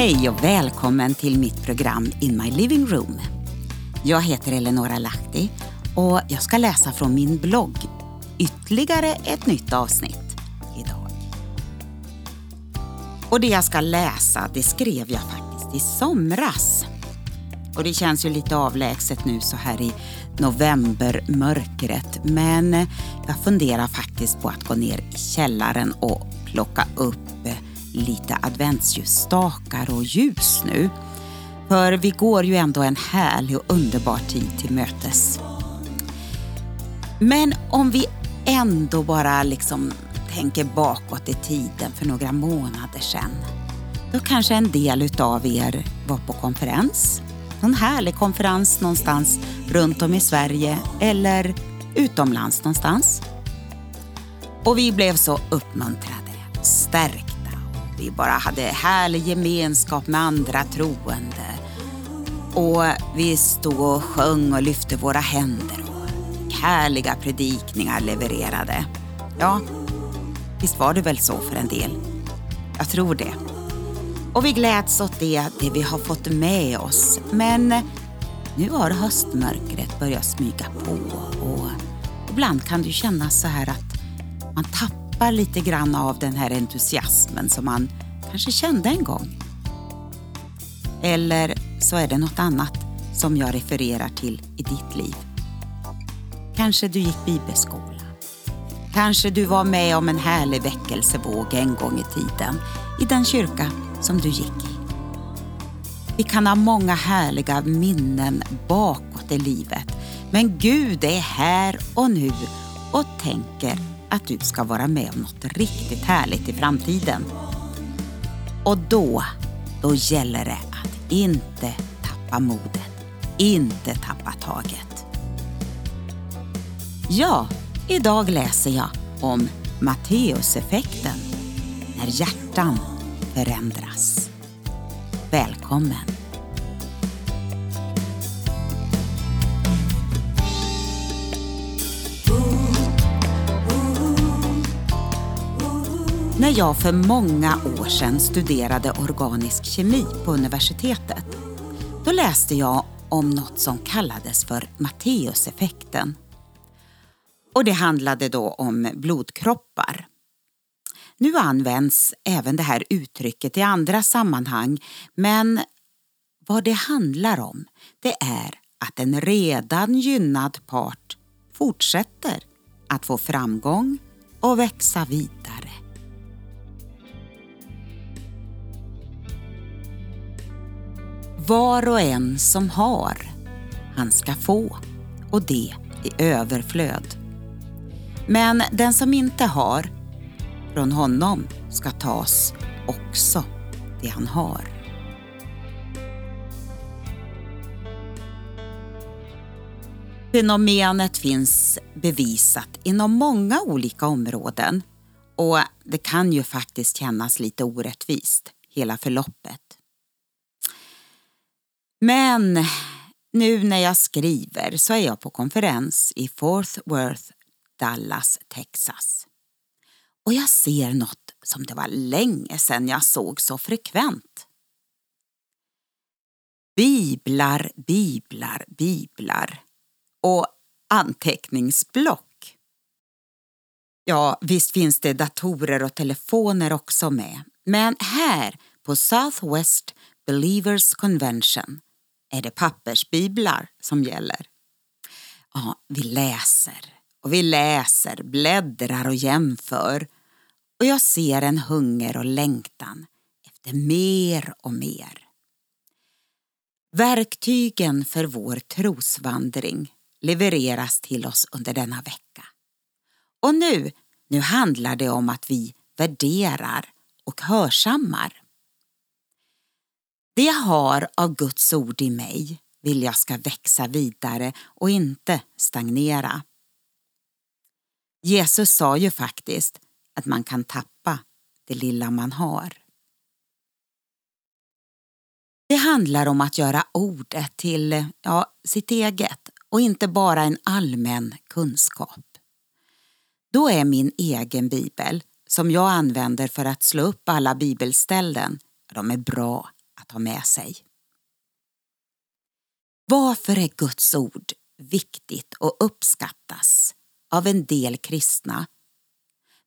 Hej och välkommen till mitt program In My Living Room. Jag heter Eleonora Lahti och jag ska läsa från min blogg ytterligare ett nytt avsnitt idag. Och det jag ska läsa det skrev jag faktiskt i somras. Och det känns ju lite avlägset nu så här i novembermörkret men jag funderar faktiskt på att gå ner i källaren och plocka upp lite adventsljusstakar och ljus nu. För vi går ju ändå en härlig och underbar tid till mötes. Men om vi ändå bara liksom tänker bakåt i tiden för några månader sedan. Då kanske en del utav er var på konferens. Någon härlig konferens någonstans runt om i Sverige eller utomlands någonstans. Och vi blev så uppmuntrade, stärkta vi bara hade härlig gemenskap med andra troende. Och vi stod och sjöng och lyfte våra händer och härliga predikningar levererade. Ja, visst var det väl så för en del? Jag tror det. Och vi gläds åt det, det vi har fått med oss. Men nu har höstmörkret börjat smyga på och ibland kan det kännas så här att man tappar tappar lite grann av den här entusiasmen som man kanske kände en gång. Eller så är det något annat som jag refererar till i ditt liv. Kanske du gick bibelskola. Kanske du var med om en härlig väckelsevåg en gång i tiden i den kyrka som du gick i. Vi kan ha många härliga minnen bakåt i livet men Gud är här och nu och tänker att du ska vara med om något riktigt härligt i framtiden. Och då, då gäller det att inte tappa modet, inte tappa taget. Ja, idag läser jag om Matteuseffekten, när hjärtan förändras. Välkommen! När jag för många år sedan studerade organisk kemi på universitetet, då läste jag om något som kallades för Matteuseffekten. Och det handlade då om blodkroppar. Nu används även det här uttrycket i andra sammanhang, men vad det handlar om, det är att en redan gynnad part fortsätter att få framgång och växa vidare. Var och en som har, han ska få och det i överflöd. Men den som inte har, från honom ska tas också det han har. Fenomenet finns bevisat inom många olika områden och det kan ju faktiskt kännas lite orättvist, hela förloppet. Men nu när jag skriver så är jag på konferens i Fort Worth, Dallas, Texas. Och jag ser något som det var länge sedan jag såg så frekvent. Biblar, biblar, biblar och anteckningsblock. Ja, visst finns det datorer och telefoner också med. Men här på Southwest Believers Convention är det pappersbiblar som gäller. Ja, vi läser och vi läser, bläddrar och jämför och jag ser en hunger och längtan efter mer och mer. Verktygen för vår trosvandring levereras till oss under denna vecka. Och nu, nu handlar det om att vi värderar och hörsammar. Det jag har av Guds ord i mig vill jag ska växa vidare och inte stagnera. Jesus sa ju faktiskt att man kan tappa det lilla man har. Det handlar om att göra ordet till ja, sitt eget och inte bara en allmän kunskap. Då är min egen bibel, som jag använder för att slå upp alla bibelställen, de är bra att ha med sig. Varför är Guds ord viktigt och uppskattas av en del kristna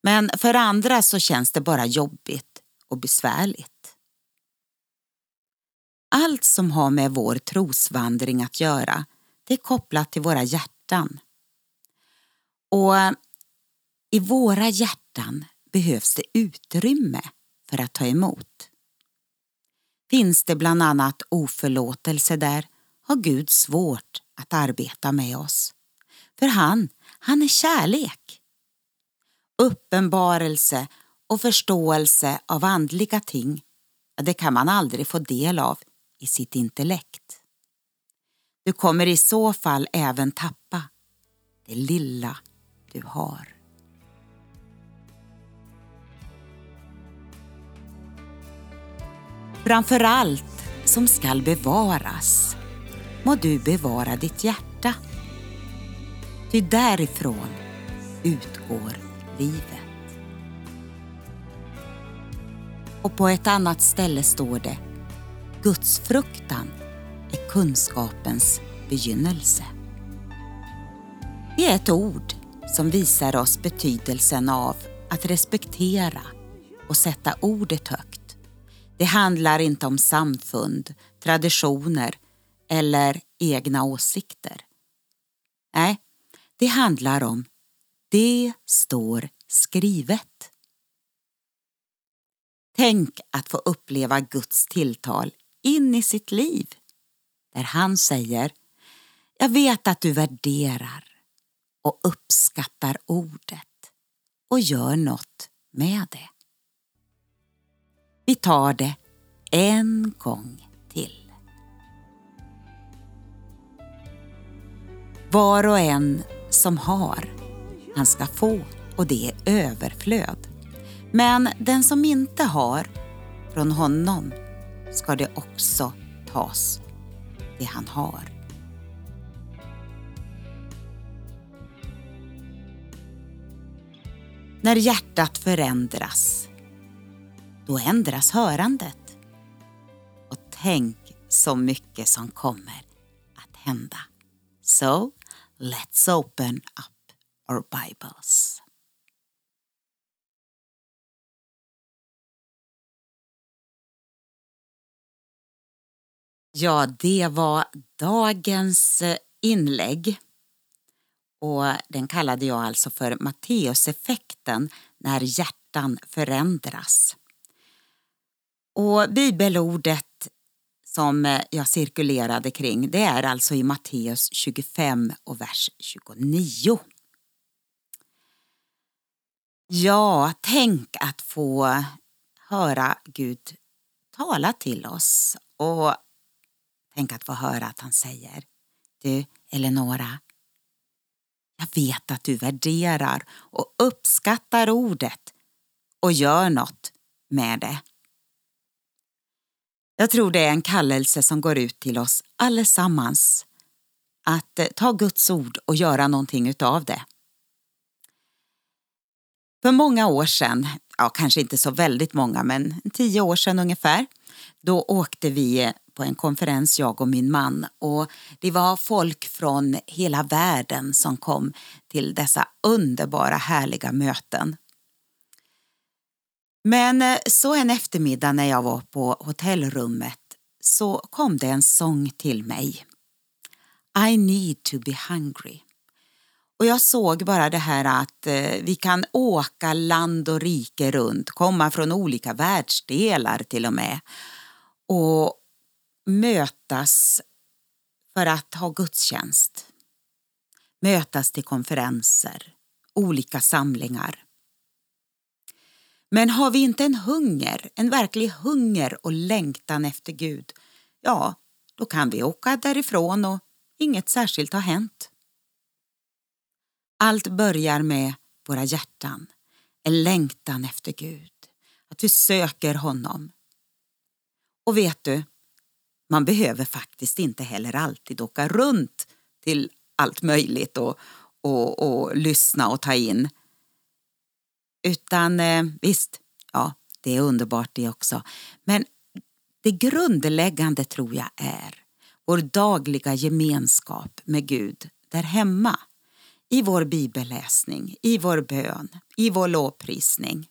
men för andra så känns det bara jobbigt och besvärligt. Allt som har med vår trosvandring att göra det är kopplat till våra hjärtan. Och i våra hjärtan behövs det utrymme för att ta emot. Finns det bland annat oförlåtelse där har Gud svårt att arbeta med oss. För han, han är kärlek. Uppenbarelse och förståelse av andliga ting, det kan man aldrig få del av i sitt intellekt. Du kommer i så fall även tappa det lilla du har. Framför allt som skall bevaras må du bevara ditt hjärta. Ty därifrån utgår livet. Och på ett annat ställe står det Guds fruktan är kunskapens begynnelse. Det är ett ord som visar oss betydelsen av att respektera och sätta ordet högt. Det handlar inte om samfund, traditioner eller egna åsikter. Nej, det handlar om det står skrivet. Tänk att få uppleva Guds tilltal in i sitt liv där han säger Jag vet att du värderar och uppskattar ordet och gör något med det. Vi tar det en gång till. Var och en som har, han ska få och det är överflöd. Men den som inte har, från honom ska det också tas det han har. När hjärtat förändras, då ändras hörandet. Och tänk så mycket som kommer att hända. So, let's open up our Bibles. Ja, det var dagens eh, inlägg. Och Den kallade jag alltså för Matteuseffekten när hjärtan förändras. Och Bibelordet som eh, jag cirkulerade kring det är alltså i Matteus 25 och vers 29. Ja, tänk att få höra Gud tala till oss och Tänk att få höra att han säger Du, Eleonora, jag vet att du värderar och uppskattar ordet och gör något med det. Jag tror det är en kallelse som går ut till oss allesammans att eh, ta Guds ord och göra någonting utav det. För många år sedan, ja kanske inte så väldigt många men tio år sedan ungefär, då åkte vi eh, på en konferens, jag och min man. Och Det var folk från hela världen som kom till dessa underbara, härliga möten. Men eh, så en eftermiddag när jag var på hotellrummet så kom det en sång till mig. I need to be hungry. Och jag såg bara det här att eh, vi kan åka land och rike runt, komma från olika världsdelar till och med och mötas för att ha gudstjänst. Mötas till konferenser, olika samlingar. Men har vi inte en hunger, en verklig hunger och längtan efter Gud, ja, då kan vi åka därifrån och inget särskilt har hänt. Allt börjar med våra hjärtan, en längtan efter Gud, att vi söker honom. Och vet du, man behöver faktiskt inte heller alltid åka runt till allt möjligt och, och, och lyssna och ta in. Utan eh, visst, ja, det är underbart det också. Men Det grundläggande tror jag är vår dagliga gemenskap med Gud där hemma. I vår bibelläsning, i vår bön, i vår lovprisning.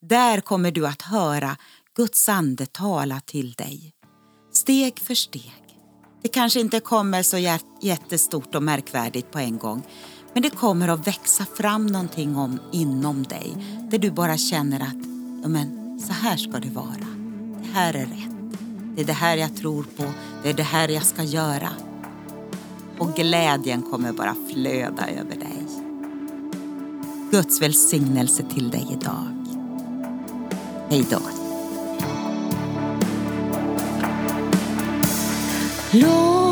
Där kommer du att höra Guds ande tala till dig. Steg för steg. Det kanske inte kommer så jättestort och märkvärdigt på en gång men det kommer att växa fram någonting om, inom dig där du bara känner att ja, men, så här ska det vara. Det här är rätt. Det är det här jag tror på. Det är det här jag ska göra. Och glädjen kommer bara flöda över dig. Guds välsignelse till dig idag. Hej då. Lord,